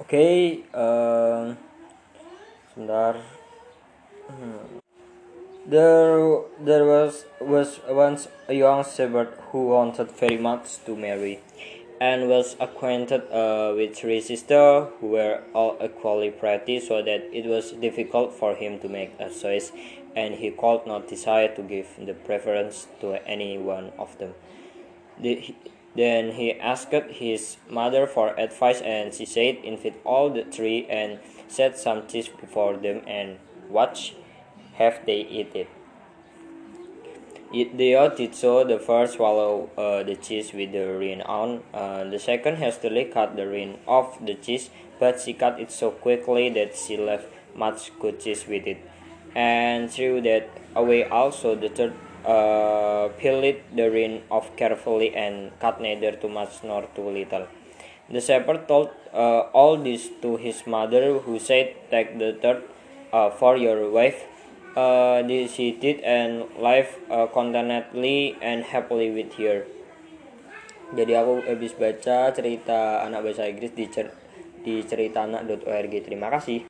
Oke, um, sebentar. Hmm. There, there was was once a young shepherd who wanted very much to marry, and was acquainted uh, with three sisters who were all equally pretty, so that it was difficult for him to make a choice, and he could not decide to give the preference to any one of them. The, then he asked his mother for advice, and she said, Invite all the three and set some cheese before them and watch have they eat it. it they all did so. The first swallow uh, the cheese with the ring on. Uh, the second hastily cut the ring off the cheese, but she cut it so quickly that she left much good cheese with it, and threw that away also. The third uh, peeled the rind off carefully and cut neither too much nor too little. The shepherd told uh, all this to his mother, who said, Take the third uh, for your wife. Uh, this he did and live uh, contentedly and happily with her. Jadi aku habis baca cerita anak bahasa Inggris di cer di ceritaanak.org. Terima kasih.